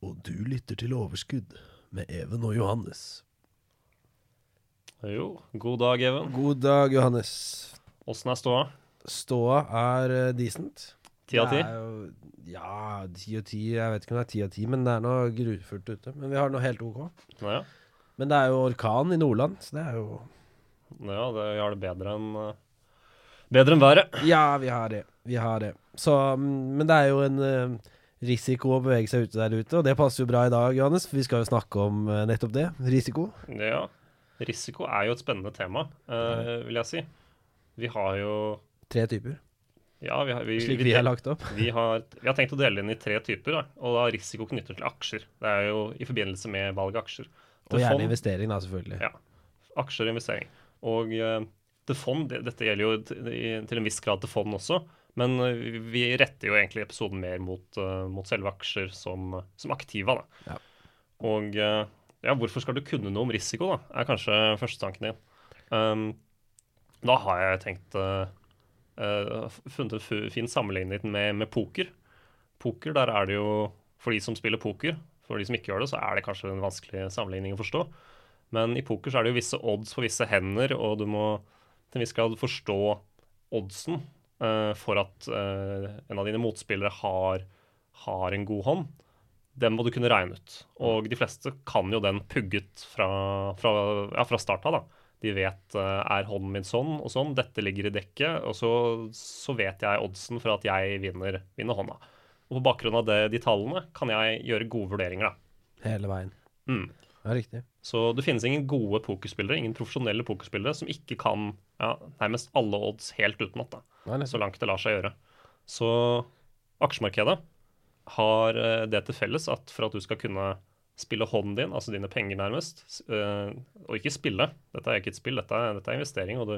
Og du lytter til Overskudd med Even og Johannes. Jo, god dag, Even. God dag, Johannes. Åssen er ståa? Ståa er eh, decent. Ti av ti? Ja, ti og ti. Jeg vet ikke om det er ti av ti, men det er noe grufullt ute. Men vi har noe helt OK. Ja, Men det er jo orkan i Nordland, så det er jo ja det, vi har det bedre enn eh, Bedre enn været. Ja, vi har det. Vi har det. Så, mm, men det er jo en eh, risiko å bevege seg ute der ute, og det passer jo bra i dag, Johannes. For vi skal jo snakke om eh, nettopp det. Risiko. Ja. Risiko er jo et spennende tema, uh, vil jeg si. Vi har jo Tre typer, Ja, vi har, vi, slik vi, vi har lagt opp. vi, har, vi har tenkt å dele inn i tre typer, da, og da risiko knyttet til aksjer. Det er jo i forbindelse med valg av aksjer. Og gjerne fond- investering, da, selvfølgelig. Ja. Aksjer og investering. Og uh, til fond, det, dette gjelder jo til, til en viss grad til fond også, men eh, vi retter jo egentlig episoden mer mot, eh, mot selve aksjer som, som aktiva. Da. Ja. Og eh, ja, hvorfor skal du kunne noe om risiko, da, er kanskje førstetanken din. Um, da har jeg tenkt uh, funnet en fin sammenligning med, med poker. Poker, der er det jo For de som spiller poker, for de som ikke gjør det, så er det kanskje en vanskelig sammenligning å forstå. Men i poker så er det jo visse odds på visse hender, og du må til en viss grad forstå oddsen for at eh, en av dine motspillere har, har en god hånd. Den må du kunne regne ut. Og de fleste kan jo den pugget fra, fra, ja, fra start av. da. De vet eh, er hånden min sånn og sånn, dette ligger i dekket, og så, så vet jeg oddsen for at jeg vinner, vinner hånda. Og på bakgrunn av det, de tallene kan jeg gjøre gode vurderinger, da. Hele veien. Mm. Ja, riktig. Så det finnes ingen gode pokerspillere, ingen profesjonelle pokerspillere, som ikke kan ja, nærmest alle odds helt utenat. Så langt det lar seg gjøre. Så aksjemarkedet har eh, det til felles at for at du skal kunne spille hånden din, altså dine penger nærmest, eh, og ikke spille Dette er ikke et spill, dette er, dette er investering, og du,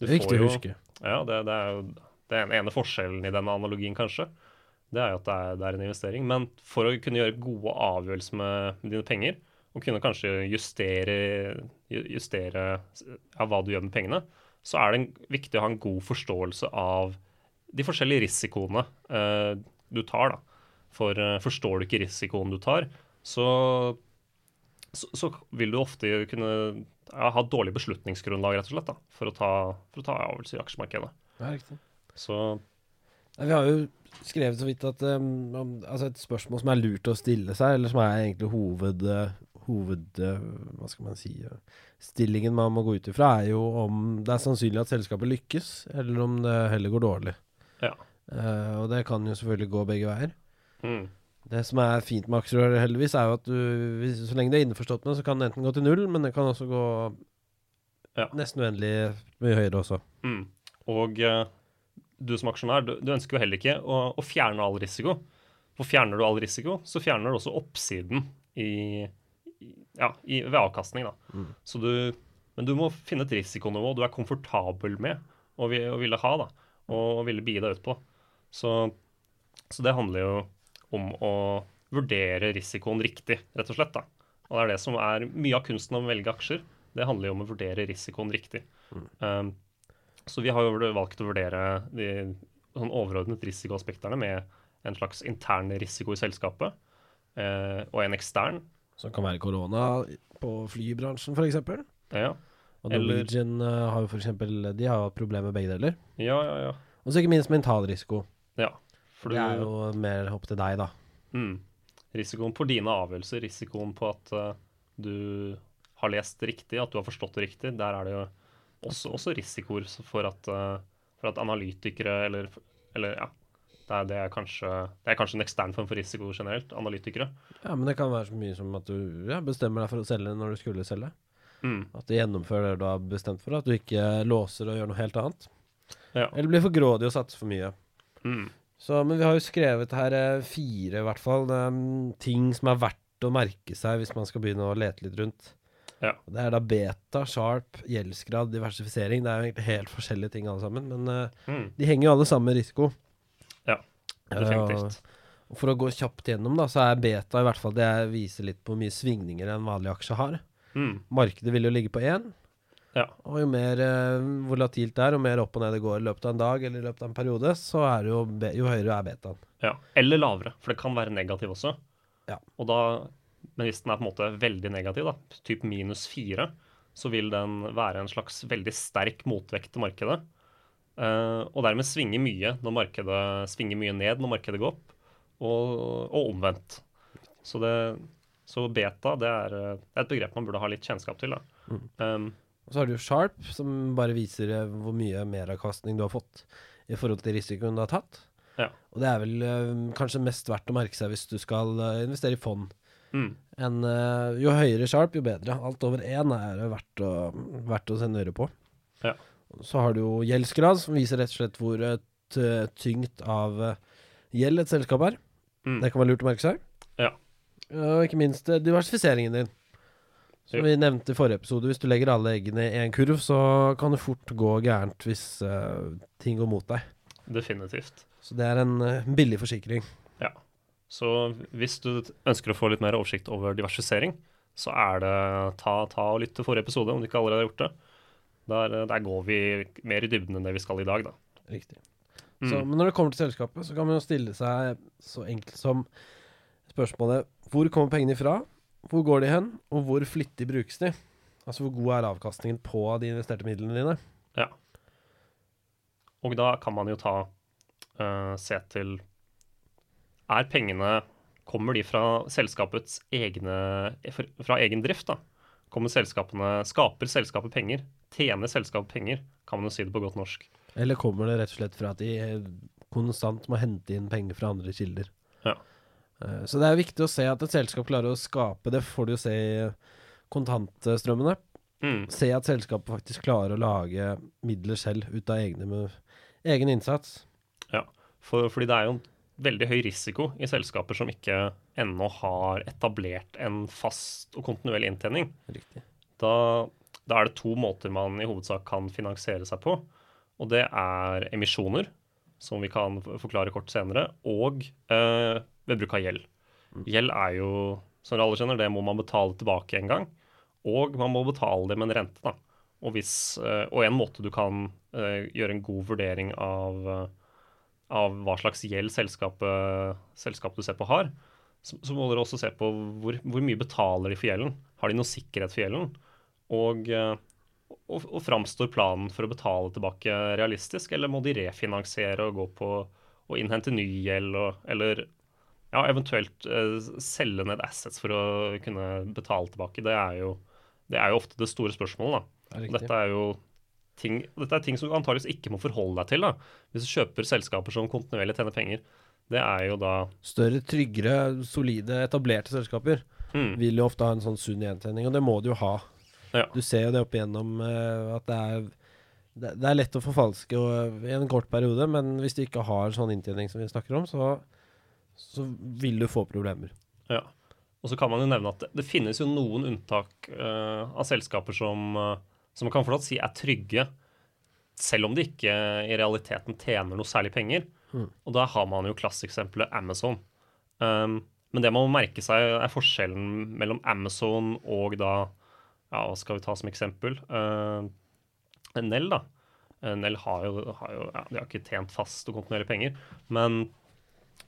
du Det er får jo-. Ja, det, det er jo den ene forskjellen i denne analogien, kanskje. Det er jo at det er, det er en investering. Men for å kunne gjøre gode avgjørelser med dine penger, og kunne kanskje justere, ju- justere ja, hva du gjør med pengene, så er det viktig å ha en god forståelse av de forskjellige risikoene eh, du tar. da. For eh, forstår du ikke risikoen du tar, så, så, så vil du ofte kunne ja, ha dårlig beslutningsgrunnlag rett og slett, da, for å ta, for å ta avgjørelser i aksjemarkedet. Ja, riktig. Så vi har jo skrevet så vidt at um, altså et spørsmål som er lurt å stille seg, eller som er egentlig hoved, eh, hoved eh, Hva skal man si eh, Stillingen man må gå ut ifra, er jo om det er sannsynlig at selskapet lykkes, eller om det heller går dårlig. Ja. Uh, og det kan jo selvfølgelig gå begge veier. mm, Det som er fint med aksjer, heldigvis, er jo at du hvis, så lenge du er innforstått med det, så kan det enten gå til null, men det kan også gå Ja. nesten uendelig mye høyere også. mm. Og uh, du som aksjonær, du, du ønsker jo heller ikke å, å fjerne all risiko. For fjerner du all risiko, så fjerner du også oppsiden i, ja, i, ved avkastning. Da. Mm. Så du, men du må finne et risikonivå du er komfortabel med og, vi, og ville ha, da, og ville bie deg ut på. Så, så det handler jo om å vurdere risikoen riktig, rett og slett. da. Og det er det som er mye av kunsten om å velge aksjer. Det handler jo om å vurdere risikoen riktig. Um, så vi har jo valgt å vurdere de sånn overordnet risikoaspektene med en slags intern risiko i selskapet eh, og en ekstern. Som kan være korona på flybransjen, f.eks. Ja, Og Norwegian Eller... har jo for eksempel, De har hatt problemer med begge deler. ja, ja. ja. Og så ikke minst mental risiko. ja. For Det er jo mer opp til deg, da. mm, risikoen på dine avgjørelser, risikoen på at uh, du har lest riktig, at du har forstått det riktig, der er det jo også, også risikoer for at, uh, for at analytikere eller, eller ja, det er, det, er kanskje, det er kanskje en ekstern form for risiko generelt, analytikere. Ja, Men det kan være så mye som at du ja, bestemmer deg for å selge når du skulle selge. Mm, At du gjennomfører det du har bestemt for. At du ikke låser og gjør noe helt annet. Ja. Eller blir for grådig og satser for mye. mm. Så, men vi har jo skrevet her eh, fire, i hvert fall, um, ting som er verdt å merke seg hvis man skal begynne å lete litt rundt. Ja. Det er da beta, sharp, gjeldsgrad, diversifisering. Det er jo egentlig helt forskjellige ting alle sammen, men eh, Mm, de henger jo alle sammen med risiko. Eh, definitivt. og for å gå kjapt gjennom, da, så er beta i hvert fall det viser litt på hvor mye svingninger en vanlig aksje har. Mm, Markedet vil jo ligge på én. Ja. Og jo mer uh, volatilt det er, og mer opp og ned det går i løpet av en dag eller i løpet av en periode, så er det jo, jo høyere er betaen. ja. Eller lavere, for det kan være negativ også. Ja. Og da, men hvis den er på en måte veldig negativ, da, typ minus fire, så vil den være en slags veldig sterk motvekt til markedet. Eh, og dermed svinge mye når markedet svinger mye ned når markedet går opp, og, og omvendt. Så, det, så beta det er, eh, det er et begrep man burde ha litt kjennskap til. Da. Um, Og så har du sharp, som bare viser eh, hvor mye meravkastning du har fått i forhold til risikoen du har tatt. Ja. Og det er vel uh, kanskje mest verdt å merke seg hvis du skal uh, investere i fond. mm, En, jo høyere sharp, jo bedre. Alt over én er verdt å, verdt å sende øre på. Ja. Så har du jo gjeldsgrad, som viser rett og slett hvor eh, tyngt av eh, gjeld et selskap er. mm, Det kan være lurt å merke seg. Ja. Og ikke minst eh, diversifiseringen din. Som Jo. vi nevnte i forrige episode, hvis du legger alle eggene i én kurv, så kan det fort gå gærent hvis uh, ting går mot deg. definitivt. Så det er en uh, billig forsikring. Ja. Så hvis du ønsker å få litt mer oversikt over diversifisering, så er det ta, ta og lytt til forrige episode, om du ikke allerede har gjort det. Der, der går vi mer i dybden enn det vi skal i dag, da. Riktig. Mm. Så, men når det kommer til selskapet, så kan man jo stille seg så enkelt som spørsmålet hvor kommer pengene ifra, hvor går de hen, og hvor flittig brukes de? Altså hvor god er avkastningen på de investerte midlene dine? Ja. Og da kan man jo ta uh, se til Er pengene Kommer de fra selskapets egne Fra egen drift, da? Kommer selskapene Skaper selskapet penger? Tjener selskapet penger? Kan man jo si det på godt norsk. Eller kommer det rett og slett fra at de eh, konstant må hente inn penger fra andre kilder? Ja. Eh, Så det er viktig å se at et selskap klarer å skape det, får du jo se i kontantstrømmene. Mm. Se at selskapet faktisk klarer å lage midler selv ut av egne, med, egen innsats. For, fordi det er jo en veldig høy risiko i selskaper som ikke ennå har etablert en fast og kontinuerlig inntjening. Riktig. Da, da er det to måter man i hovedsak kan finansiere seg på. Og det er emisjoner, som vi kan forklare kort senere, og eh, ved bruk av gjeld. Gjeld er jo, som alle skjønner, det må man betale tilbake en gang. Og man må betale det med en rente. da. Og, hvis, eh, og en måte du kan eh, gjøre en god vurdering av, eh, av hva slags gjeld selskapet, selskapet du ser på har, så, så må dere også se på hvor, hvor mye betaler de for gjelden. Har de noe sikkerhet for gjelden? Og, eh, og, og framstår planen for å betale tilbake realistisk, eller må de refinansiere og gå på og innhente ny gjeld, eller ja, eventuelt uh, selge ned assets for å kunne betale tilbake? Det er jo, det er jo ofte det store spørsmålet. da. Det er. Dette er jo ting, dette er ting som du antakeligvis ikke må forholde deg til da, hvis du kjøper selskaper som kontinuerlig tjener penger. Det er jo da Større, tryggere, solide, etablerte selskaper mm, vil jo ofte ha en sånn sunn gjentjening, og det må du jo ha. Ja. Du ser jo det opp igjennom uh, at det er det, det er lett å forfalske og, i en kort periode, men hvis du ikke har sånn inntjening som vi snakker om, så, så vil du få problemer. Ja. Og så kan man jo nevne at det, det finnes jo noen unntak uh, av selskaper som, uh, som man kan fortsatt si er trygge, selv om de ikke i realiteten tjener noe særlig penger. Mm. Og da har man jo klasseeksempelet Amazon. Um, men det man må merke seg, er forskjellen mellom Amazon og da Ja, hva skal vi ta som eksempel? Uh, Nell, da. Eh, Nell har jo, har jo ja, De har ikke tjent fast og kontinuerlig penger, men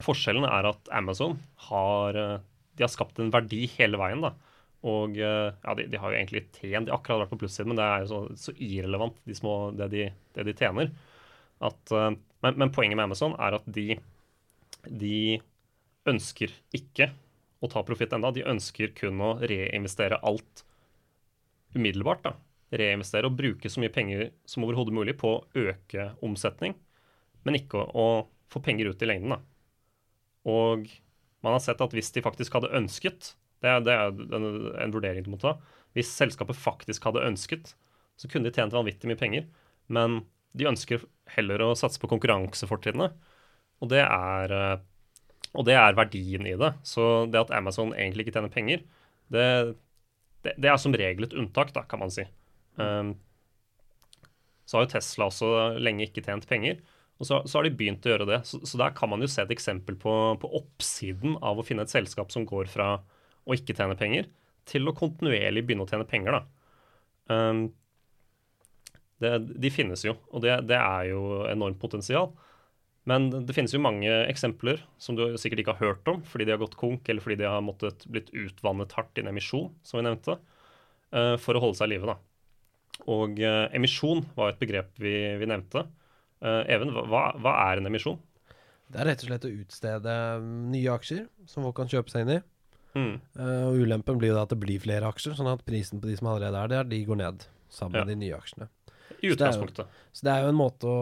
forskjellen er at Amazon har eh, de har skapt en verdi hele veien. da. Og eh, ja, de, de har jo egentlig tjent, de har akkurat vært på plussiden, men det er jo så, så irrelevant, de små, det, de, det de tjener. At, eh, men, men poenget med Amazon er at de, de ønsker ikke å ta profitt enda. De ønsker kun å reinvestere alt umiddelbart. da. Reinvestere og bruke så mye penger som overhodet mulig på å øke omsetning, men ikke å, å få penger ut i lengden. da. Og man har sett at hvis de faktisk hadde ønsket Det er, det er en, en vurdering du må ta. Hvis selskapet faktisk hadde ønsket, så kunne de tjent vanvittig mye penger. Men de ønsker heller å satse på konkurransefortrinnene. Og eh, og det er verdien i det. Så det at Amazon egentlig ikke tjener penger, det, det, det er som regel et unntak, da, kan man si. Um, så har jo Tesla også lenge ikke tjent penger. Og så, så har de begynt å gjøre det. Så, så, der kan man jo se et eksempel på, på, oppsiden av å finne et selskap som går fra å ikke tjene penger, til å kontinuerlig begynne å tjene penger, da. Um, det, de finnes jo, og det, det er jo enormt potensial. Men det finnes jo mange eksempler som du sikkert ikke har hørt om, fordi de har gått konk, eller fordi de har måttet blitt utvannet hardt i en emisjon, som vi nevnte, uh, for å holde seg i live. Og uh, emisjon var et begrep vi, vi nevnte. Uh, Even, hva, hva, er en emisjon? Det er rett og slett å utstede nye aksjer som folk kan kjøpe seg inn i. Mm. og Ulempen blir jo da at det blir flere aksjer, sånn at prisen på de som allerede er der, de går ned sammen ja. med de nye aksjene. I utgangspunktet. Så, så det er jo en måte å,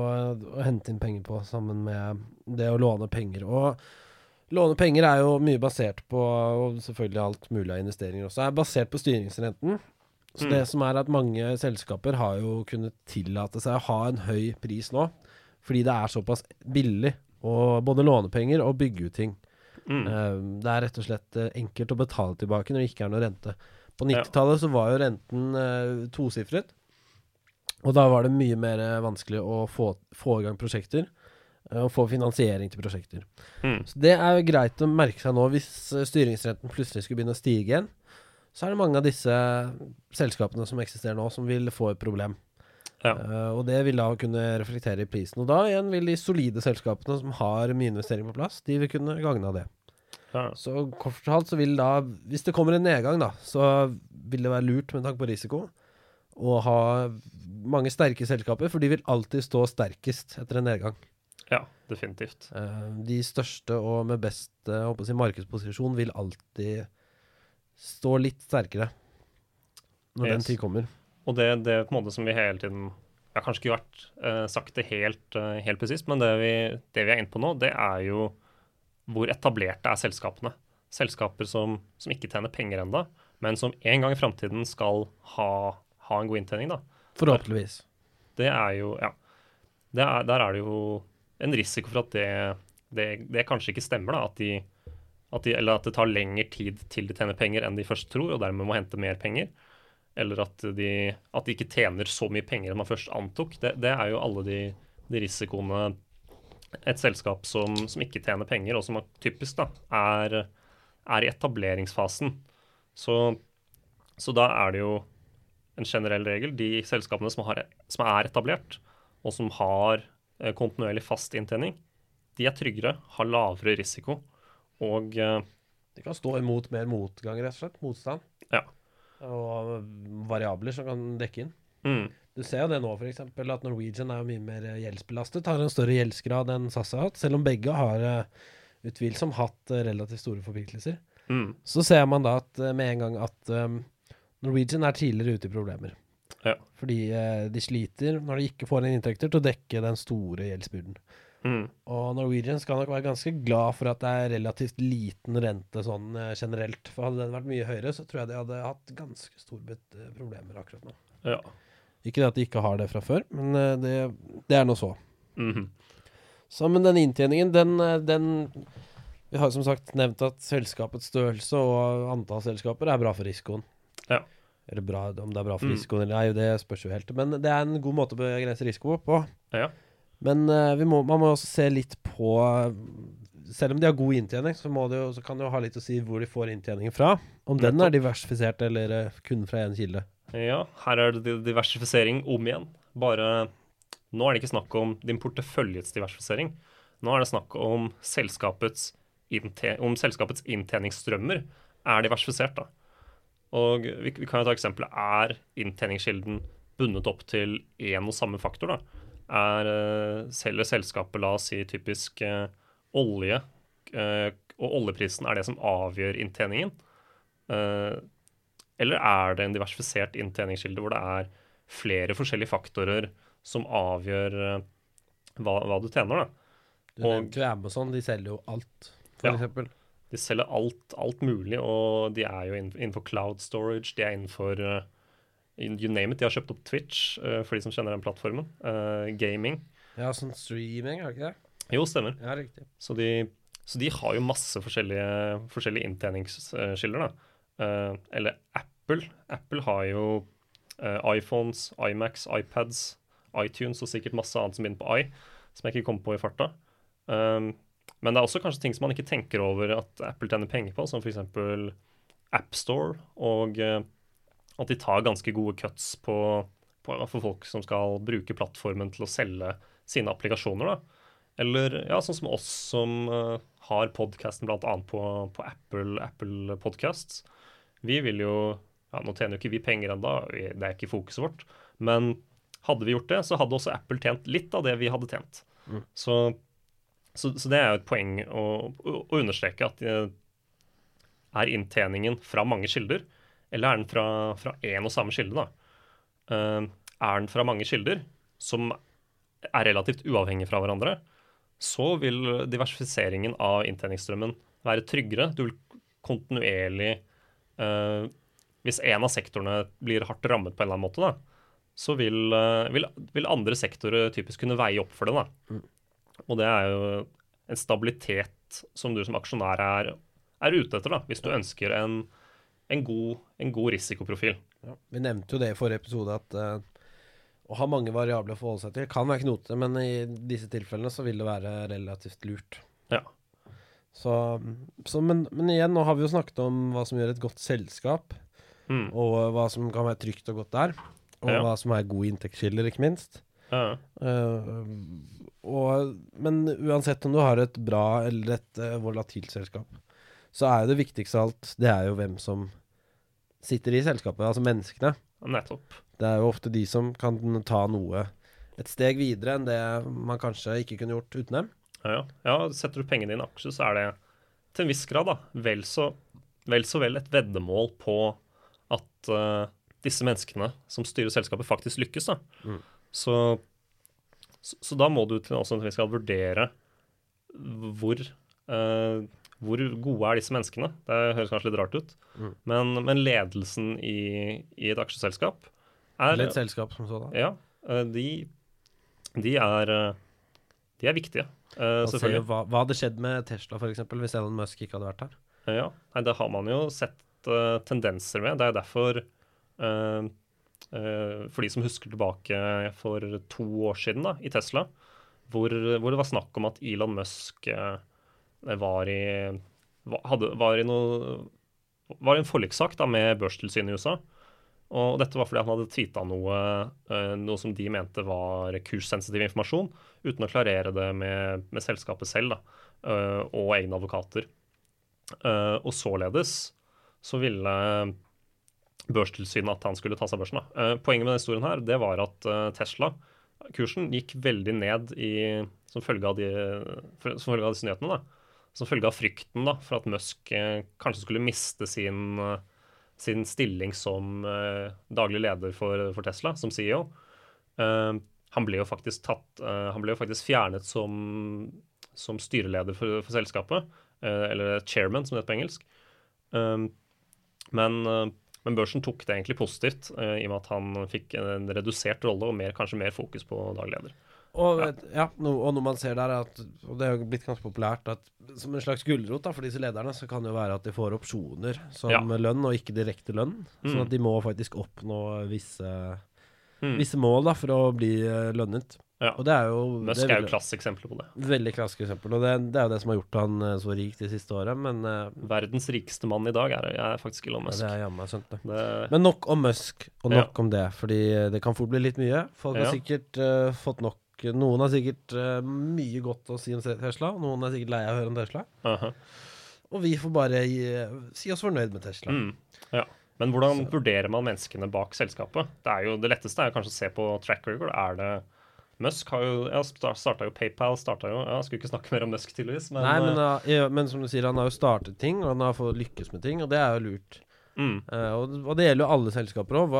å, hente inn penger på, sammen med det å låne penger. Og låne penger er jo mye basert på, og selvfølgelig alt mulig av investeringer også, er basert på styringsrenten. Så mm. det som er at mange selskaper har jo kunnet tillate seg å ha en høy pris nå, fordi det er såpass billig å både låne penger og bygge ut ting. Mm. Uh, det er rett og slett uh, enkelt å betale tilbake når det ikke er noe rente. På 90-tallet så var jo renten uh, tosifret. Og da var det mye mer eh, vanskelig å få, få i gang prosjekter. Eh, og få finansiering til prosjekter. Mm. Så det er jo greit å merke seg nå. Hvis eh, styringsrenten plutselig skulle begynne å stige igjen, så er det mange av disse selskapene som eksisterer nå, som vil få et problem. Ja. Uh, og det vil da kunne reflektere i prisen. Og da igjen vil de solide selskapene som har mye investering på plass, de vil kunne gagne av det. Ja. Så kort fortalt så vil da, hvis det kommer en nedgang, da, så vil det være lurt med tanke på risiko å ha mange sterke selskaper, for de vil alltid stå sterkest etter en nedgang. Ja, definitivt. Uh, de største og med best si, markedsposisjon vil alltid stå litt sterkere når yes. den tid kommer. Og det, det på en måte som vi hele tiden Jeg har kanskje ikke vært uh, sagt det helt, uh, helt presist, men det vi, det vi, er inne på nå, det er jo hvor etablerte er selskapene. Selskaper som, som ikke tjener penger ennå, men som en gang i framtiden skal ha, ha en god inntjening. da. Forhåpentligvis. Det er jo Ja. Er, der er det jo en risiko for at det, det, det kanskje ikke stemmer. da, at de, at de, Eller at det tar lengre tid til de tjener penger enn de først tror, og dermed må hente mer penger. Eller at de, at de ikke tjener så mye penger enn man først antok. Det, det er jo alle de, de risikoene et selskap som, som, ikke tjener penger, og som er typisk da, er, er i etableringsfasen. Så, så da er det jo en generell regel. De selskapene som, har, som er etablert, og som har eh, kontinuerlig fast inntjening, de er tryggere, har lavere risiko og eh, De kan stå imot mer motgang, rett og slett. Motstand. Ja. Og variabler som kan dekke inn. Mm. Du ser jo det nå, f.eks. at Norwegian er jo mye mer gjeldsbelastet. Har en større gjeldsgrad enn SAS har hatt, selv om begge har utvilsomt hatt relativt store forpliktelser. Mm. Så ser man da at med en gang at um, Norwegian er tidligere ute i problemer. Ja. Fordi eh, de sliter når de ikke får inn inntekter til å dekke den store gjeldsbyrden. Mm. Og Norwegian skal nok være ganske glad for at det er relativt liten rente sånn eh, generelt. For hadde den vært mye høyere, så tror jeg de hadde hatt ganske store eh, problemer akkurat nå. Ja. Ikke det at de ikke har det fra før, men eh, det, det er nå så. Mm -hmm. Så men den inntjeningen, den, den Vi har som sagt nevnt at selskapets størrelse og antall selskaper er bra for risikoen. Ja. Eller bra, om det er bra for mm. risikoen eller nei, det spørs jo helt. Men det er en god måte å begrense risiko på. Ja. Men uh, må, man må også se litt på Selv om de har god inntjening, så, jo, så, kan det jo ha litt å si hvor de får inntjeningen fra. Om den er diversifisert eller uh, kun fra én kilde. Ja, her er det diversifisering om igjen. Bare Nå er det ikke snakk om din porteføljets diversifisering. Nå er det snakk om selskapets, om selskapets inntjeningsstrømmer er diversifisert. da. Og vi, vi kan jo ta eksempelet. Er inntjeningskilden bundet opp til én og samme faktor? da? Er, uh, selger selskapet, la oss si typisk uh, olje, uh, og oljeprisen er det som avgjør inntjeningen? eller er det en diversifisert inntjeningskilde hvor det er flere forskjellige faktorer som avgjør hva, hva, du tjener? da? Du nevnte jo Amazon, de selger jo alt, for ja. eksempel. De selger alt, alt, mulig, og de er jo innenfor cloud storage. De er innenfor uh, you name it. De har kjøpt opp Twitch, uh, for de som kjenner den plattformen. Uh, gaming. Ja, sånn streaming, er det ikke det? Jo, stemmer. Ja, riktig. Så de, så de har jo masse forskjellige, forskjellige inntjeningsskiller, da. Eller Apple. Apple har jo iPhones, iMacs, iPads, iTunes og sikkert masse annet som begynner på i, som jeg ikke kom på i farta. Um, men det er også kanskje ting som man ikke tenker over at Apple tjener penger på, som f.eks. AppStore, og uh, at de tar ganske gode cuts på, på, for folk som skal bruke plattformen til å selge sine applikasjoner. da. Eller ja, sånn som oss som uh, har podkasten bl.a. På, på Apple, Apple Podcasts. Vi vil jo ja, Nå tjener jo ikke vi penger ennå, det er ikke fokuset vårt. Men hadde vi gjort det, så hadde også Apple tjent litt av det vi hadde tjent. Mm. Så, så, så, det er jo et poeng å, å, understreke at er inntjeningen fra mange kilder, eller er den fra, én og samme kilde? da? Uh, er den fra mange kilder som er relativt uavhengige fra hverandre, så vil diversifiseringen av inntjeningsstrømmen være tryggere. Du vil kontinuerlig uh, Hvis en av sektorene blir hardt rammet på en eller annen måte, da, så vil, vil, vil andre sektorer typisk kunne veie opp for det. da. Og det er jo en stabilitet som du som aksjonær er, er ute etter, da, hvis du ønsker en, en, god, en god, risikoprofil. Ja, vi nevnte jo det i forrige episode at uh, å ha mange variabler å forholde seg til kan være knotete, men i disse tilfellene så vil det være relativt lurt. Ja. Så, så men, men, igjen, nå har vi jo snakket om hva som gjør et godt selskap, mm. og hva som kan være trygt og godt der. Og ja. hva som er gode inntektskilder, ikke minst. Ja. Uh, og, men uansett om du har et bra eller et uh, volatilt selskap, så er jo det viktigste av alt, det er jo hvem som sitter i selskapet, altså menneskene. Nettopp. Det er jo ofte de som kan ta noe et steg videre enn det man kanskje ikke kunne gjort uten dem. Ja, ja. Setter du pengene dine i aksjer, så er det til en viss grad da, vel så vel, så vel et veddemål på at uh, disse menneskene som styrer selskapet, faktisk lykkes. da. Mm. Så, så, så, da må du til også skal vurdere hvor, uh, hvor gode er disse menneskene. Det høres kanskje litt rart ut, mm. men, men, ledelsen i, i, et aksjeselskap er Eller et selskap som sådan. Ja. Uh, de, de, er, de er viktige. Uh, selvfølgelig. Hva, hva, hadde skjedd med Tesla for eksempel, hvis Elon Musk ikke hadde vært her? Ja, Nei, Det har man jo sett uh, tendenser med. Det er derfor uh, For de som husker tilbake for to år siden da, i Tesla, hvor, hvor det var snakk om at Elon Musk var i, hadde, var i noe var i en forlikssak med børstilsynet i USA. Og dette var fordi han hadde tweeta noe, noe som de mente var kurssensitiv informasjon, uten å klarere det med, med selskapet selv da, og egne advokater. Og således så ville Børstilsynet at han skulle ta seg børsen. Da. poenget med denne historien her, det var at uh, Tesla-kursen gikk veldig ned i, som, følge av de, som følge av disse nyhetene. Da. Som følge av frykten da, for at Musk kanskje skulle miste sin, sin stilling som daglig leder for, for, Tesla, som CEO. han ble jo faktisk, tatt, ble jo faktisk fjernet som, som styreleder for, for selskapet. Eh, eller chairman, som det heter på engelsk. Men, eh, men, børsen tok det egentlig positivt, uh, i og med at han fikk en redusert rolle og mer, kanskje mer fokus på dagleder. Og, ja. ja no, og noe man ser der, er at, og det er jo blitt ganske populært, at som en slags gulrot for disse lederne, så kan det jo være at de får opsjoner som ja. lønn, og ikke direkte lønn. Mm. Sånn at de må faktisk oppnå visse, mm. visse mål da, for å bli lønnet. Ja. Og det er jo Musk er jo klasseeksempler på det. Veldig klasseeksempel. Og det, det, er jo det som har gjort han eh, så rik de siste åra, men uh, Verdens rikeste mann i dag er, er faktisk Elon Musk. Ja, det er jammen sant, det. det. Men nok om Musk, og nok ja. om det. Fordi det kan fort bli litt mye. Folk har sikkert uh, fått nok Noen har sikkert uh, mye godt å si om Tesla, og noen er sikkert lei av å høre om Tesla. Uh -huh. Og vi får bare gi, si oss fornøyd med Tesla. Mm. Ja. Men hvordan så. vurderer man menneskene bak selskapet? Det, er jo, det letteste er kanskje å se på track record. Er det Musk har jo ja, starta jo PayPal starta jo ja, Skulle ikke snakke mer om Musk, tydeligvis. Men, Nei, men, uh, ja, men, som du sier, han har jo startet ting, og han har fått lykkes med ting, og det er jo lurt. Mm. Uh, og, og, det gjelder jo alle selskaper òg.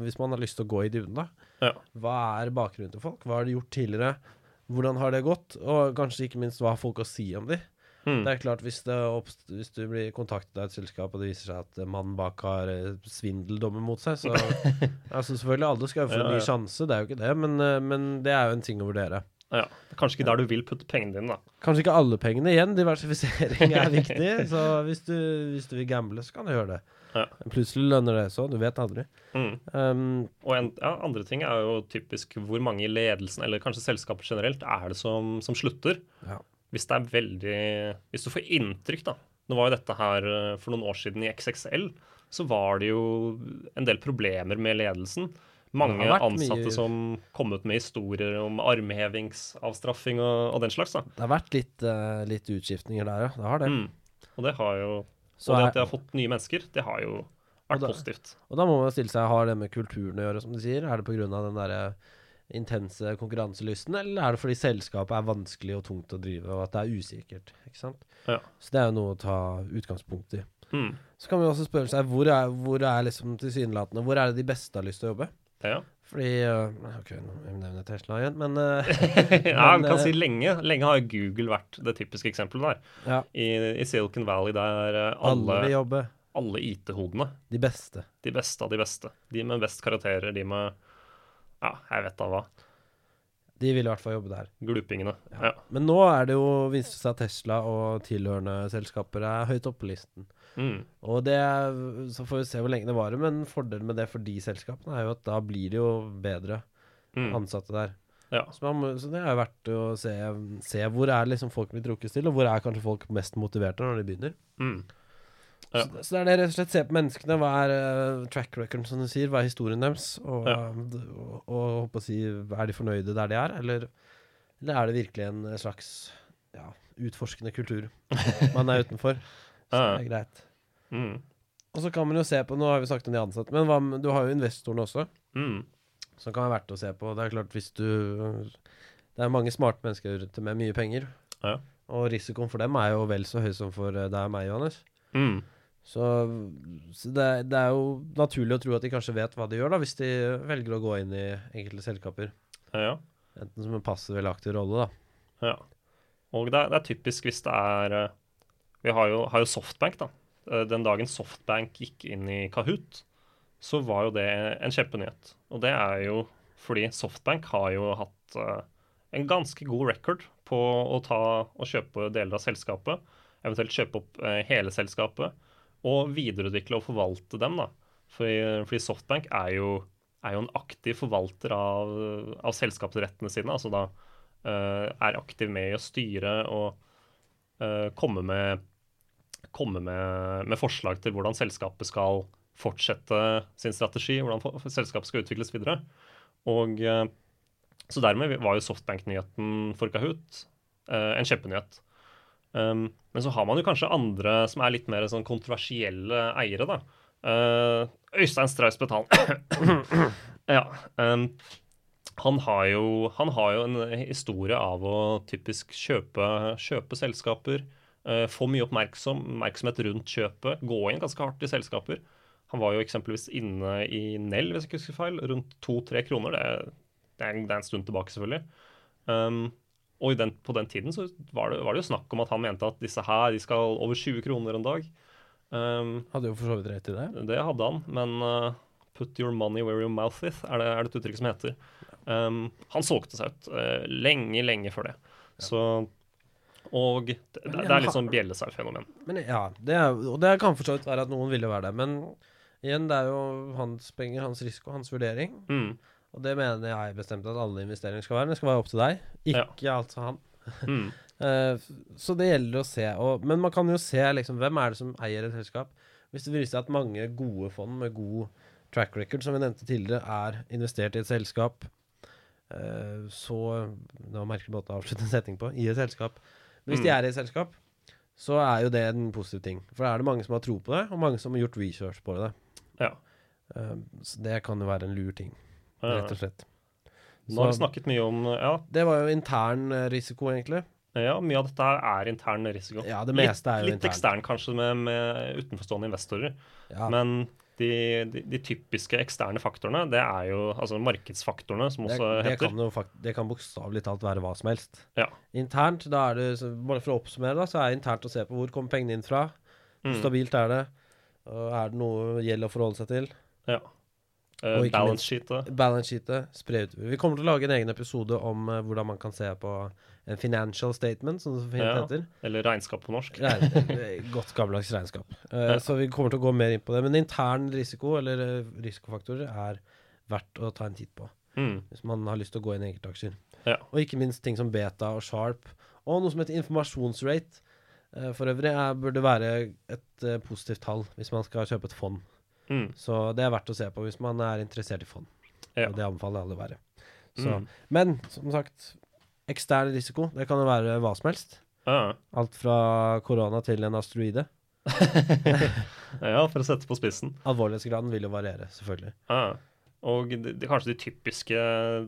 Hvis man har lyst til å gå i dybden, da. Ja. Hva er bakgrunnen til folk? Hva har de gjort tidligere? Hvordan har det gått? Og kanskje ikke minst, hva har folk å si om de? Mm. Det er klart, hvis, hvis, du blir kontaktet av et selskap, og det viser seg at mannen bak har eh, svindeldommer mot seg, så altså Selvfølgelig, alle skal få en ny sjanse, det er jo ikke det, men, eh, men, det er jo en ting å vurdere. Ja, Kanskje ikke der du vil putte pengene dine, da. Kanskje ikke alle pengene igjen. Diversifisering er viktig. Så hvis du, hvis du vil gamble, så kan du gjøre det. Ja. Plutselig lønner det så. Du vet aldri. Mm. Um, Og en, ja, andre ting er jo typisk hvor mange i ledelsen, eller kanskje selskapet generelt, er det som, som slutter. ja. Hvis det er veldig Hvis du får inntrykk, da. Nå var jo dette her eh, for noen år siden i XXL. Så var det jo en del problemer med ledelsen. Mange ansatte mye- som kom ut med historier om armhevingsavstraffing og, og den slags. da. Det har vært litt, uh, litt utskiftninger der, ja. Det har det. Mm. Og det har jo Så Og det at de har fått nye mennesker, det har jo vært Og da- positivt. Og da må man stille seg Har det med kulturen å gjøre, som de sier? Er det pga. den derre intense konkurranselysten, eller er det fordi selskapet er vanskelig og tungt å drive, og at det er usikkert? Ikke sant? Ja. Så det er jo noe å ta utgangspunkt i. Mm. Så kan jo også spørre seg hvor er, hvor er liksom tilsynelatende Hvor er det de beste har lyst til å jobbe? Ja. Fordi øh, OK, nå nevner Tesla igjen, men uh, ja, Men, kan eh, si lenge. Lenge har Google vært det typiske eksempelet der. ja, I, i Silicon Valley der eh, alle vil alle, jobbe. alle IT-hodene, De beste. de beste av de beste, de med best karakterer, de med Ja, jeg vet da hva. De vil i hvert fall jobbe der. Glupingene. Ja. Ja. Men nå er det jo vist seg at Tesla og tilhørende selskaper er høyt oppe på listen. Mm. Og det Så får vi se hvor lenge det varer, men fordelen med det for de selskapene er jo at da blir det jo bedre Mm. ansatte der. Ja. Så, man, så det er verdt å se, se hvor er liksom folk blir trukket til, og hvor er kanskje folk mest motiverte når de begynner. Mm. Ja. Så, så det er det rett og slett se på menneskene. Hva er uh, track record, som du sier? Hva er historien deres? Og, Ja. og, og, på å si, er de fornøyde der de er, eller, eller er det virkelig en slags ja, utforskende kultur man er utenfor? Så Ja. det er greit. Mm. Og så kan man jo se på Nå har vi sagt om de ansatte, men hva, du har jo investorene også, Mm. som kan være verdt å se på. Det er klart, hvis du Det er mange smarte mennesker der med mye penger. Ja. Og risikoen for dem er jo vel så høy som for eh, deg og meg, Johannes. Mm. Så, så det, det er jo naturlig å tro at de kanskje vet hva de gjør, da, hvis de velger å gå inn i enkelte selskaper. Ja. Enten som en passiv eller aktiv rolle, da. ja. Og det er, det er typisk hvis det er eh, Vi har jo, har jo Softbank, da. Eh, Den dagen Softbank gikk inn i Kahoot, så var jo det en kjempenyhet. Og det er jo fordi Softbank har jo hatt eh, en ganske god record på å ta og kjøpe deler av selskapet. Eventuelt kjøpe opp hele selskapet. Og videreutvikle og forvalte dem, da. Fordi, fordi Softbank er jo, er jo en aktiv forvalter av, av selskapsrettene sine. Altså da uh, er aktiv med i å styre og uh, komme med komme med, med forslag til hvordan selskapet skal fortsette sin strategi, hvordan selskapet skal utvikles videre. Og uh, Så dermed var jo Softbank-nyheten for Kahoot en kjempenyhet. Um, men så har man jo kanskje andre som er litt mer sånn kontroversielle eiere, da. Uh, Øystein Strauss Betal. ja. Um, han har, jo, han har jo en historie av å typisk kjøpe, kjøpe selskaper. eh, få mye oppmerksom, oppmerksomhet rundt kjøpet. Gå inn ganske hardt i selskaper. Han var jo eksempelvis inne i Nell, hvis jeg ikke husker feil, rundt to-tre kroner. Det, er- det, er en, det er en stund tilbake, selvfølgelig. Um, og den, på den tiden så var det, var det jo snakk om at han mente at disse her de skal over 20 kroner en dag. Um, Hadde jo for så vidt rett i det. det hadde han, men uh, put your money where your mouth is, er det, er det et uttrykk som heter. Um, han solgte seg ut uh, lenge, lenge før det. Så Og det, det, det er litt sånn bjellesau-fenomen. Ja, det er, og det kan for så vidt være at noen ville være det. Men igjen, det er jo hans penger, hans risiko, hans vurdering. Mm, Og det mener jeg bestemt at alle investeringer skal være. Det skal være opp til deg, ikke altså han. mm, Eh, så det gjelder å se. Og, men man kan jo se liksom, hvem er det som eier et selskap. Hvis det viser seg at mange gode fond med god track record, som vi nevnte tidligere, er investert i et selskap, eh, så Det var en merkelig måte å avslutte en setning på. I et selskap. Men hvis de Mm. er i et selskap, så er jo det en positiv ting. For da er det mange som har tro på det, og mange som har gjort research på det. ja. Eh, så det kan jo være en lur ting, Ja. Rett og slett. Nå har vi snakket mye om Ja, det var jo intern eh, risiko, egentlig. ja mye av dette her er intern risiko. Ja, det litt, er jo litt intern. ekstern kanskje med, med utenforstående investorer. Ja. Men de, de, de typiske eksterne faktorene, det er jo altså markedsfaktorene, som Det, også det heter. kan jo fakt det kan bokstavelig talt være hva som helst. Ja. Internt, da er det, bare for å oppsummere, da, så er det internt å se på hvor kommer pengene inn fra. Hvor Mm. stabilt er det? Er det noe gjeld å forholde seg til? Ja. Uh, balance sheetet. Balance sheetet, spre utover. Vi kommer til å lage en egen episode om uh, hvordan man kan se på en financial statement, som det fint Ja. heter. Eller regnskap på norsk. Regn, eh, godt gammeldags regnskap. Eh, Så vi kommer til å gå mer inn på det. Men intern risiko, eller risikofaktorer, er verdt å ta en titt på. Mm. Hvis man har lyst til å gå inn i enkeltaksjer. Ja. Og ikke minst ting som beta og sharp. Og noe som heter informasjonsrate. For øvrig er, burde være et positivt tall hvis man skal kjøpe et fond. Mm. Så det er verdt å se på hvis man er interessert i fond. Ja. Og det anbefaler alle å være. Så, Mm. Men som sagt, ekstern risiko, det kan jo være hva som helst. Ja. Alt fra korona til en asteroide. ja, for å sette på spissen. Alvorlighetsgraden vil jo variere, selvfølgelig. Ja. Og de, de, kanskje de typiske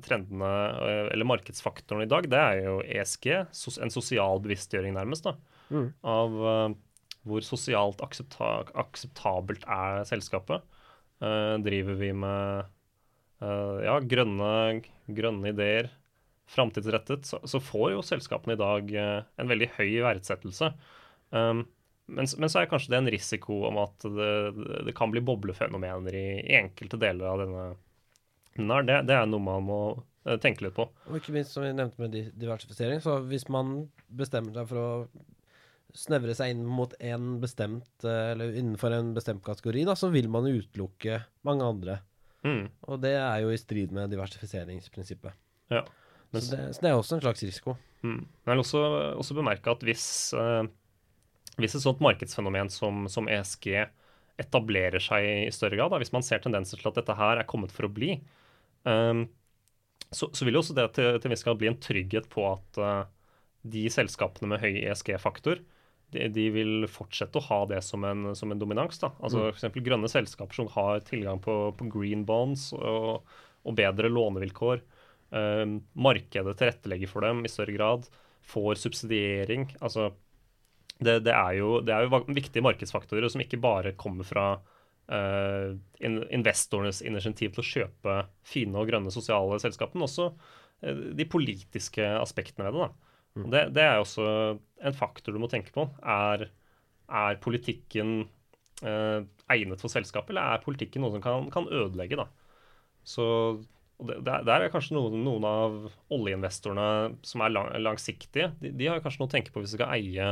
trendene, eh, eller markedsfaktorene i dag, det er jo ESG, en sosial bevisstgjøring nærmest, da, Mm. av eh, hvor sosialt aksepta akseptabelt er selskapet. Uh, driver vi med uh, ja, grønne, grønne ideer, framtidsrettet, så, så får jo selskapene i dag uh, en veldig høy verdsettelse. Um, men, men så er kanskje det en risiko om at det, det kan bli boblefenomener i, i enkelte deler av denne. Nei, det, det er noe man må tenke litt på. Og ikke minst, som vi nevnte med diversifisering, så hvis man bestemmer seg for å snevre seg inn mot en bestemt, eh, eller innenfor en bestemt kategori, da, så vil man utelukke mange andre. Mm, Og det er jo i strid med diversifiseringsprinsippet. ja. Men, Så det, så det er også en slags risiko. mm. Men jeg vil også, også bemerke at hvis, eh, hvis et sånt markedsfenomen som, som ESG etablerer seg i større grad, da, hvis man ser tendenser til at dette her er kommet for å bli, eh, så, så vil jo også det til, til en viss grad bli en trygghet på at eh, de selskapene med høy ESG-faktor, de, de vil fortsette å ha det som en, som en dominans. da. Altså Mm. eksempel grønne selskaper som har tilgang på, på green bonds og, og bedre lånevilkår. Eh, markedet tilrettelegger for dem i større grad. Får subsidiering. Altså, det, det, er jo, det er jo viktige markedsfaktorer som ikke bare kommer fra eh, investorenes initiativ til å kjøpe fine og grønne sosiale selskaper, men også eh, de politiske aspektene ved det. da. Og Det, det er også en faktor du må tenke på. Er, er politikken eh, egnet for selskapet, eller er politikken noe som kan, kan ødelegge? da? Så det, der, er kanskje noen, noen av oljeinvestorene som er lang, langsiktige. De, de har kanskje noe å tenke på hvis de skal eie,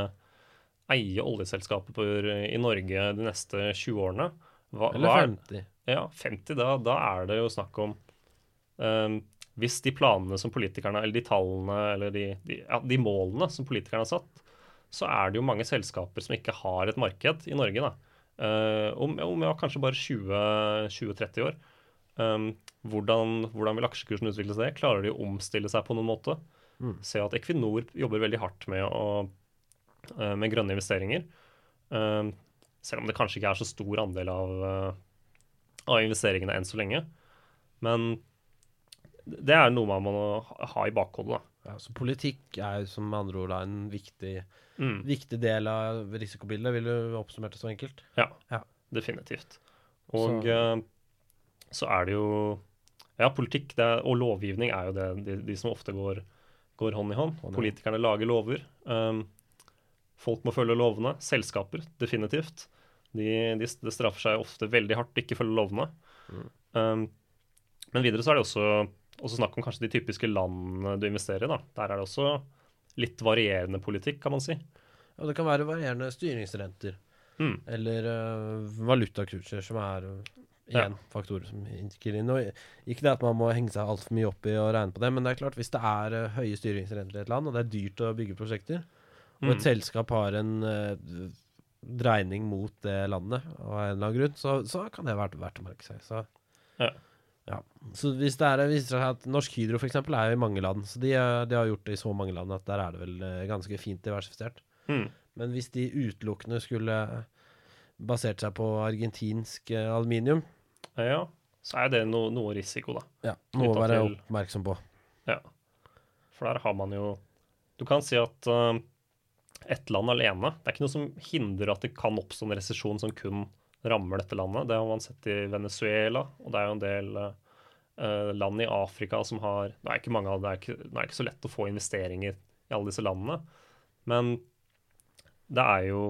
eie oljeselskaper i Norge de neste 20 årene. Hva, Eller hva er- 50. ja, 50, da, da er det jo snakk om ehm, Hvis de planene som politikerne, eller de tallene, eller de, de, ja, de målene som politikerne har satt, så er det jo mange selskaper som ikke har et marked i Norge. da. uh, om, om ja, kanskje bare 20-30 år. Um, hvordan, hvordan vil aksjekursen utvikle seg? Klarer de å omstille seg på noen måte? Mm. Se at Equinor jobber veldig hardt med, å, uh, med grønne investeringer. Uh, selv om det kanskje ikke er så stor andel av, eh, av investeringene enn så lenge. Men det er noe man må ha- i bakhodet. Ja, så politikk er som med andre ord en viktig, Mm. viktig del av risikobildet, vil du oppsummere det så enkelt? Ja, Ja. definitivt. Og Så- så, så er det jo Ja, politikk det og lovgivning er jo det, de, de som ofte går, går hånd i hånd. Hånd i hånd. Politikerne lager lover. Um, folk må følge lovene. Selskaper, definitivt. De, de, det straffer seg ofte veldig hardt å ikke følge lovene. Mm. Um, men videre så er det også, også snakk om kanskje de typiske landene du investerer i. da. Der er det også litt varierende politikk, kan man si. Og det kan være varierende styringsrenter. Mm. Eller uh, valutakurser, som er uh, igjen faktorer som inntikker inn. Og ikke det at man må henge seg altfor mye opp i og regne på det, men det er klart hvis det er uh, høye styringsrenter i et land, og det er dyrt å bygge prosjekter, og Mm. et selskap har en dreining mot det landet av en eller annen grunn, så, så kan det være verdt å merke seg. Så, Ja. Ja. så hvis det er, viser seg at Norsk Hydro for eksempel er jo i mange land, så de, de har gjort det i så mange land at der er det vel uh, ganske fint diversifisert. Mm. Men hvis de utelukkende skulle basert seg på argentinsk eh, aluminium, Ja, så er det no, noe risiko, da. ja, noe å være oppmerksom på. Ja. For der har man jo Du kan si at uh, ett land alene Det er ikke noe som hindrer at det kan oppstå en resesjon som kun rammer dette landet. Det har man sett i Venezuela, og det er jo en del uh, land i Afrika som har Det er ikke mange av det, er ikke, det er ikke så lett å få investeringer i alle disse landene, men det er jo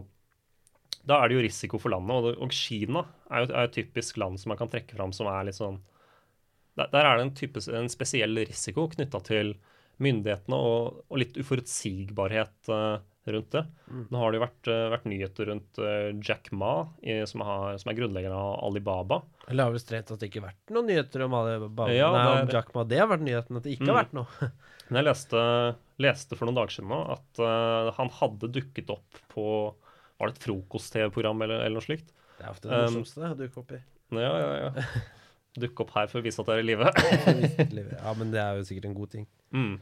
da er det jo risiko for landet. Og, og Kina er jo et typisk land som man kan trekke fram som er litt sånn der, der er det en, type, en spesiell risiko knytta til myndighetene og, og litt uforutsigbarhet eh, rundt det. Nå har det jo vært, eh, vært nyheter rundt eh, Jack Ma, som, har, som er grunnleggeren av Alibaba. Eller har vel strengt tatt ikke vært noen nyheter om, Alibaba. Ja, Nei, om Jack Ma. Det har vært nyheten, at det ikke Mm. har vært noe. Men jeg leste, leste for noen dager siden nå at uh, han hadde dukket opp på Var det et frokost-TV-program eller, eller noe slikt? Det er ofte det Um, morsomste å dukke opp i. Ja, ja, ja. Dukke opp her for å vise at det er i live. Ja, men det er jo sikkert en god ting. mm.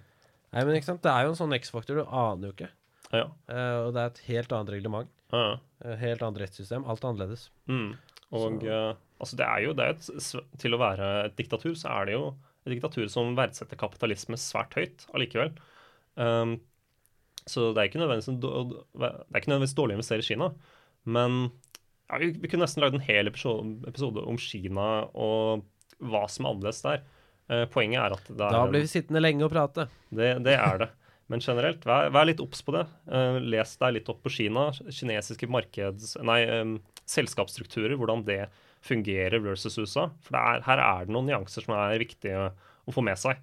Nei, men ikke sant, det er jo en sånn X-faktor, du aner jo ikke. Ja. Eh, og det er et helt annet reglement. ja. eh, helt annet rettssystem. Alt er annerledes. Mm. Og eh, altså det er jo det er et, Til å være et diktatur, så er det jo et diktatur som verdsetter kapitalisme svært høyt allikevel. Um, så det er ikke nødvendigvis, det er ikke nødvendigvis dårlig å investere i Kina. Men ja, vi, vi kunne nesten lagd en hel episode om Kina og hva som er annerledes der. Uh, poenget er at det er Da blir vi sittende lenge og prate. det, det er det. Men generelt, vær, vær litt obs på det. Eh, les deg litt opp på Kina. Kinesiske markeds... Nei, um, selskapsstrukturer. Hvordan det fungerer versus USA. For er, her er det noen nyanser som er viktige å få med seg.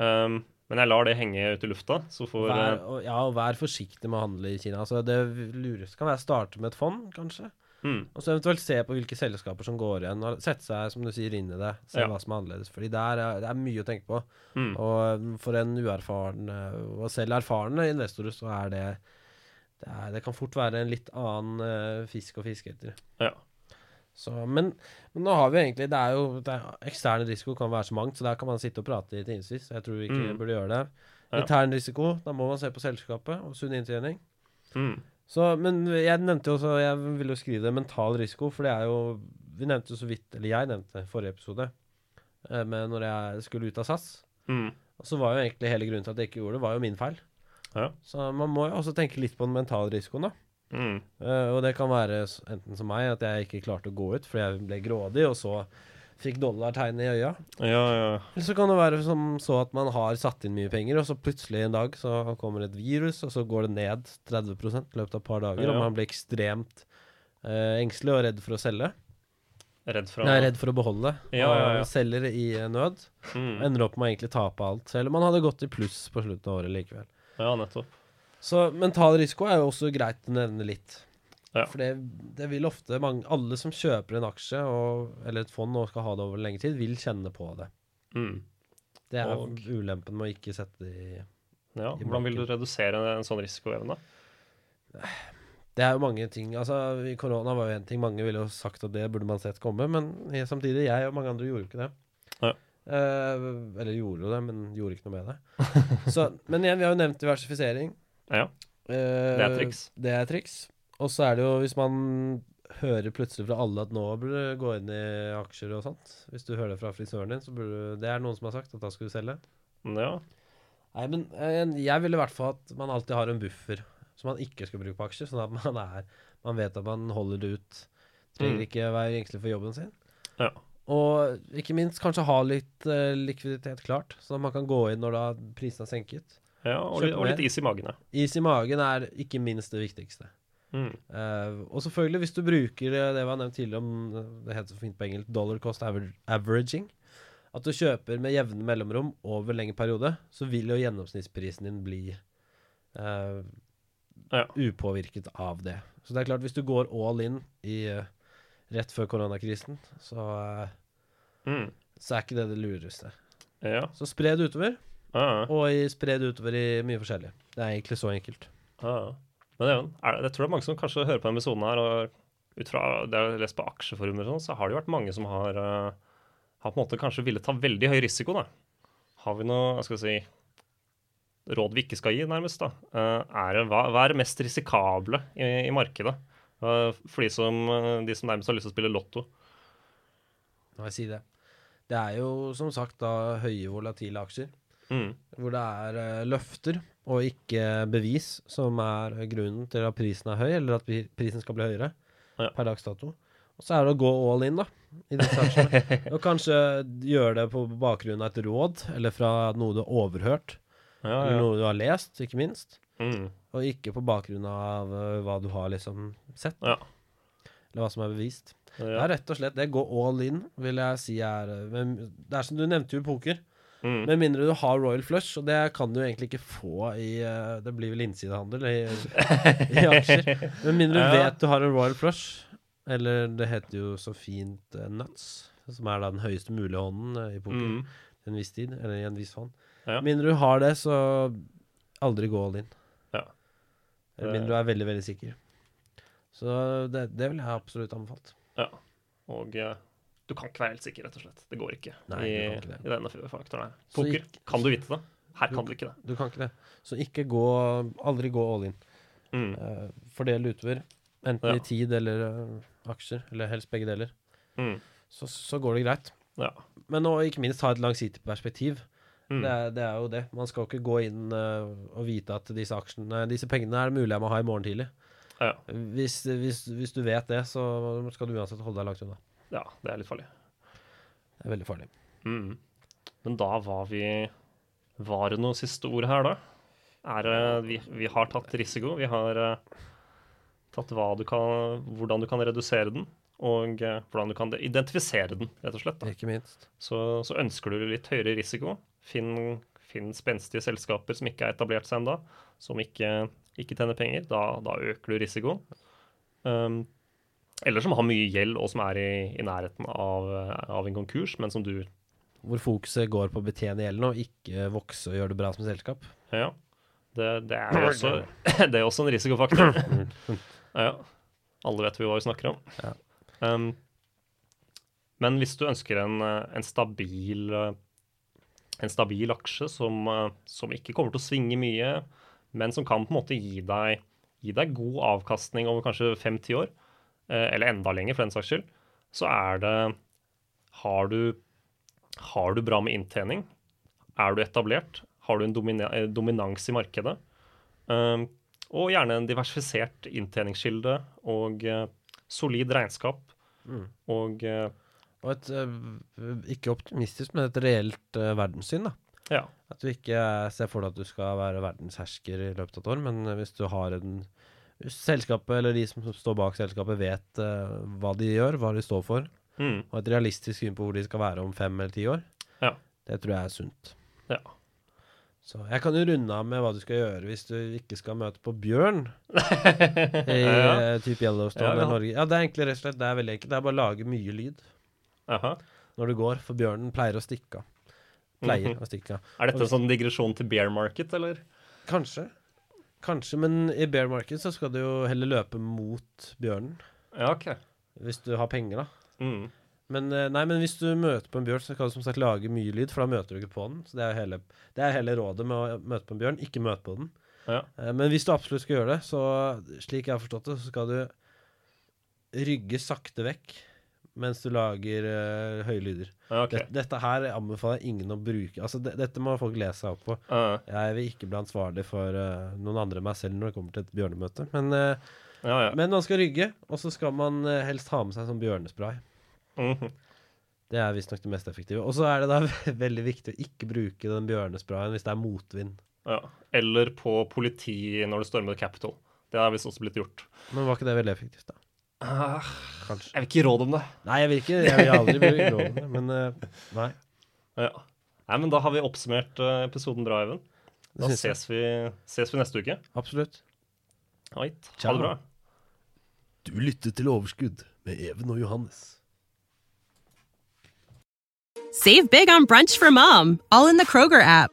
Um, men jeg lar det henge ut i lufta. Så får Vær, eh, og, ja, og vær forsiktig med å handle i Kina. Altså, det lureste kan være å starte med et fond, kanskje. Mm, Og så eventuelt se på hvilke selskaper som går igjen, og sette seg som du sier, inn i det. Se Ja. hva som er annerledes. Fordi er, det er mye å tenke på. mm, Og um, for en uerfaren uh, og selv erfarne investorer, så er det det, er, det kan fort være en litt annen uh, fisk å fiske etter. ja. Så, men, men nå har vi egentlig Det er jo det er, Ekstern risiko kan være så mangt, så der kan man sitte og prate i timevis. Jeg tror vi ikke Mm. burde gjøre det. Intern risiko, da må man se på selskapet og sunn inntjening. Mm, Så, men jeg nevnte jo også Jeg ville jo skrive det mental risiko, for det er jo Vi nevnte jo så vidt, eller jeg nevnte i forrige episode, eh, med når jeg skulle ut av SAS. mm, så var jo egentlig hele grunnen til at jeg ikke gjorde det, var jo min feil. Ja. Så man må jo også tenke litt på den mentale risikoen, da. mm, Uh, og det kan være enten som meg, at jeg ikke klarte å gå ut fordi jeg ble grådig, og så fikk dollartegnet i øya. ja, ja. Eller så kan det være som så at man har satt inn mye penger, og så plutselig en dag så kommer et virus, og så går det ned 30 i løpet av et par dager, Ja. og man blir ekstremt eh, engstelig og redd for å selge. Redd for å Nei, redd for å beholde. Ja, ja, ja. Selger i eh, nød. mm, Ender opp med å egentlig tape alt, selv om man hadde gått i pluss på slutten av året likevel. Ja, nettopp. Så mental risiko er jo også greit å nevne litt. Ja. For det, det vil ofte mange Alle som kjøper en aksje og, eller et fond og skal ha det over lengre tid, vil kjenne på det. Mm. Det er Og- ulempen med å ikke sette det i Ja, I hvordan vil du redusere en sånn risikoevne? Det er jo mange ting Altså, korona var jo én ting. Mange ville jo sagt at det burde man sett komme, men jeg, samtidig, jeg og mange andre gjorde jo ikke det. Ja. Eh, eller gjorde jo det, men gjorde ikke noe med det. Så, men igjen, vi har jo nevnt diversifisering. Ja, Eh, det er triks. Det er triks. Og så er det jo, hvis man hører plutselig fra alle at nå burde du gå inn i aksjer og sånt Hvis du hører det fra frisøren din, så burde du Det er noen som har sagt at da skal du selge. Ja. Nei, men eh, jeg ville i hvert fall at man alltid har en buffer som man ikke skal bruke på aksjer, sånn at man er Man vet at man holder det ut. Trenger Mm. ikke være engstelig for jobben sin. Ja. Og ikke minst kanskje ha litt uh, likviditet klart, sånn at man kan gå inn når da prisen er senket. ja og, litt, og litt is i magen. Is i magen er ikke minst det viktigste. Mm. Uh, og selvfølgelig, hvis du bruker det vi har nevnt tidligere om Det heter så fint på engelsk dollar cost aver averaging. At du kjøper med jevne mellomrom over lengre periode, så vil jo gjennomsnittsprisen din bli uh, Ja. upåvirket av det. Så det er klart, hvis du går all in i uh, rett før koronakrisen, så, Mm. så er ikke det det lureste. Ja. Så spre det utover, Ja, og spre det utover i mye forskjellig. Det er egentlig så enkelt. ja. Men Even, jeg tror det er mange som kanskje hører på denne episoden her, og ut fra det jeg har lest på aksjeforumer, og sånn, så har det jo vært mange som har, eh, har på en måte kanskje villet ta veldig høy risiko. da. Har vi noe jeg skal si, råd vi ikke skal gi, nærmest? da? Eh, er hva, hva er det mest risikable i, i markedet? For de som, eh, de som nærmest har lyst til å spille lotto. Når jeg si det. Det er jo som sagt da høye volatile aksjer. Mm. hvor det er eh, løfter og ikke bevis som er grunnen til at prisen er høy, eller at prisen skal bli høyere Ja. per dags dato. Og så er det å gå all in, da, i disse aksjene. og kanskje gjøre det på bakgrunn av et råd, eller fra noe du har overhørt, Ja, eller noe du har lest, ikke minst. Mm. Og ikke på bakgrunn av eh, hva du har liksom sett. ja. eller hva som er bevist. Det Ja. er rett og slett det. Gå all in, vil jeg si er eh, Det er som du nevnte jo poker. Mm. Med mindre du har Royal Flush, og det kan du egentlig ikke få i eh, Det blir vel innsidehandel i, i aksjer. Med mindre du vet du har en Royal Flush, eller det heter jo så fint eh, nuts, som er da den høyeste mulige hånden eh, i poker Mm. en viss tid, eller i en viss hånd. Ja. Mindre du har det, så aldri gå all in. Ja. Eller mindre du er veldig, veldig sikker. Så det, det vil jeg absolutt anbefalt. Ja. Og du kan ikke være helt sikker, rett og slett. Det går ikke Nei, i, ikke det. i denne faktoren her. Poker ikke, kan du vite det. Her kan du ikke det. Du kan ikke det. Så ikke gå Aldri gå all in. Mm. Uh, fordel utover. Enten Ja. i tid eller uh, aksjer, eller helst begge deler. Mm. Så, så går det greit. Ja. Men nå ikke minst ha et langsiktig perspektiv. Mm. Det, er, det er jo det. Man skal jo ikke gå inn uh, og vite at disse aksjene Disse pengene er det mulig jeg må ha i morgen tidlig. Ja. Hvis, hvis, hvis du vet det, så skal du uansett holde deg langt unna. Ja, det er litt farlig. Det er veldig farlig. Mm. Men da var vi Var det noe siste ord her, da? Er det vi, vi har tatt risiko. Vi har eh, tatt du kan, hvordan du kan redusere den, og eh, hvordan du kan identifisere den, rett og slett. Da. Ikke minst. Så, så ønsker du litt høyere risiko. Finn, finn spenstige selskaper som ikke er etablert seg ennå, som ikke, ikke tjener penger. Da, da øker du risikoen. Um, eller som har mye gjeld, og som er i, i nærheten av, av en konkurs, men som du Hvor fokuset går på å betjene gjelden og ikke vokse og gjøre det bra som selskap. Ja. Det, det, er jo også, det er også en risikofaktor. ja. Alle vet vi hva vi snakker om. Ja. Um, men hvis du ønsker en, en stabil eh, en stabil aksje som, eh, som ikke kommer til å svinge mye, men som kan på en måte gi deg, gi deg god avkastning over kanskje fem-ti år, eller enda lenger for den saks skyld, så er det Har du, har du bra med inntjening? Er du etablert? Har du en domina eh, dominans i markedet? Um, og gjerne en diversifisert inntjeningskilde og eh, solid regnskap. Mm. Og eh, Og et eh, ikke optimistisk, men et reelt eh, verdenssyn, da. ja. At du ikke eh, ser for deg at du skal være verdenshersker i løpet av et år, men eh, hvis du har en Selskapet, eller de som står bak selskapet, vet uh, hva de gjør, hva de står for, Mm, og et realistisk syn på hvor de skal være om fem eller ti år, Ja. det tror jeg er sunt. ja. Så jeg kan jo runde av med hva du skal gjøre hvis du ikke skal møte på bjørn i ja. ja. type Yellowstone eller. Norge. Ja, det er egentlig rett og slett det er veldig enkelt. Det er bare å lage mye lyd Aha. når du går, for bjørnen pleier å stikke av. Pleier Mhm. å stikke av. Er dette en sånn digresjon til bear market, eller? Kanskje. Kanskje, men i bear market så skal du jo heller løpe mot bjørnen. Ja, OK. Hvis du har penger, da. Mm. Men, eh, nei, men hvis du møter på en bjørn, så kan du som sagt lage mye lyd, for da møter du ikke på den. Så det er hele, det er hele rådet med å møte på en bjørn. Ikke møte på den. Ja. Eh, Men hvis du absolutt skal gjøre det, så slik jeg har forstått det, så skal du rygge sakte vekk mens du lager uh, høye lyder. Okay. Dette, dette her anbefaler jeg ingen å bruke. Altså, de, dette må folk lese seg opp på. Uh, Jeg vil ikke bli ansvarlig for uh, noen andre enn meg selv når det kommer til et bjørnemøte. Men, eh, ja, ja. men man skal rygge, og så skal man helst ha med seg sånn bjørnespray. Mhm. Det er visstnok det mest effektive. Og så er det da veldig viktig å ikke bruke den bjørnesprayen hvis det er motvind. ja. Eller på politi når det stormer Capitol. Det har visst også blitt gjort. Men var ikke det veldig effektivt, da? Ah, Kanskje. jeg vil ikke råd om det. Nei, jeg vil ikke Jeg vil aldri bruke loven, men eh, nei. Ja. Nei, men da har vi oppsummert eh, episoden bra, Even. Da Det jeg. ses vi, ses vi neste uke. Absolutt. Ait. Ha Ciao. det bra. Du lyttet til Overskudd med Even og Johannes. Save big on brunch for mom, all in the Kroger app.